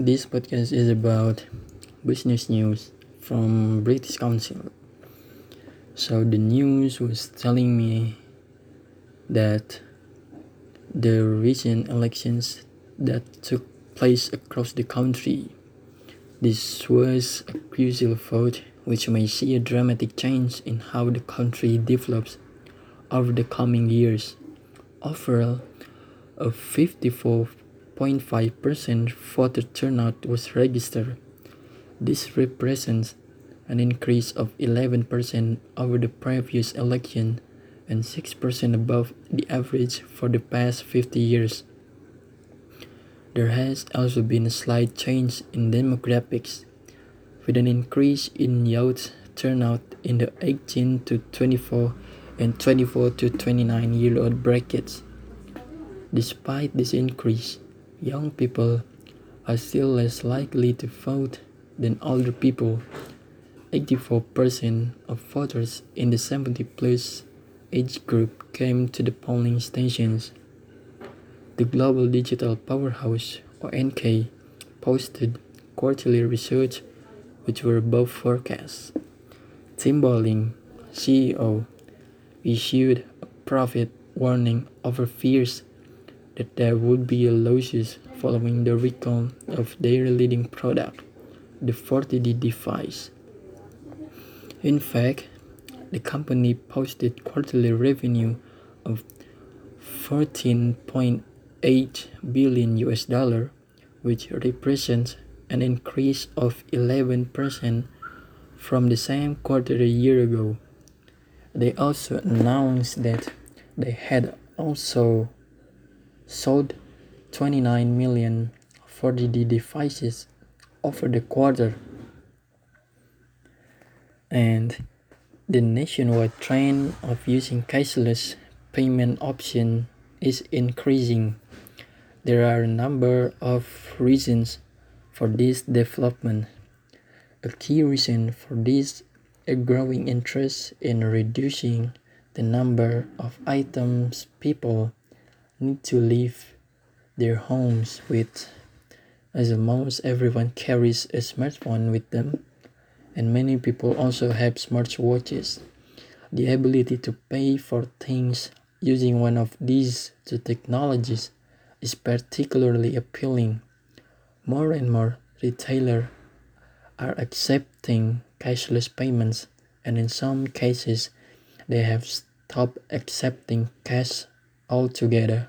this podcast is about business news from British Council. So the news was telling me that the recent elections that took place across the country. This was a crucial vote which may see a dramatic change in how the country develops over the coming years. Overall, a 54.5% voter turnout was registered. This represents an increase of 11% over the previous election and 6% above the average for the past 50 years. There has also been a slight change in demographics, with an increase in youth turnout in the 18 to 24 and 24 to 29 year old brackets. Despite this increase, young people are still less likely to vote than older people. 84% of voters in the 70 plus age group came to the polling stations. The Global Digital Powerhouse, or NK, posted quarterly results which were above forecasts. Tim Bolling, CEO, issued a profit warning over fears that there would be a losses following the recall of their leading product, the 40D device. In fact, the company posted quarterly revenue of 14.8 billion US dollar, which represents an increase of 11% from the same quarter a year ago. They also announced that they had also sold 29 million 40D devices over the quarter and the nationwide trend of using cashless payment option is increasing. There are a number of reasons for this development. A key reason for this a growing interest in reducing the number of items people need to leave their homes with as almost everyone carries a smartphone with them and many people also have smartwatches. The ability to pay for things using one of these two technologies is particularly appealing. More and more retailers are accepting cashless payments, and in some cases, they have stopped accepting cash altogether.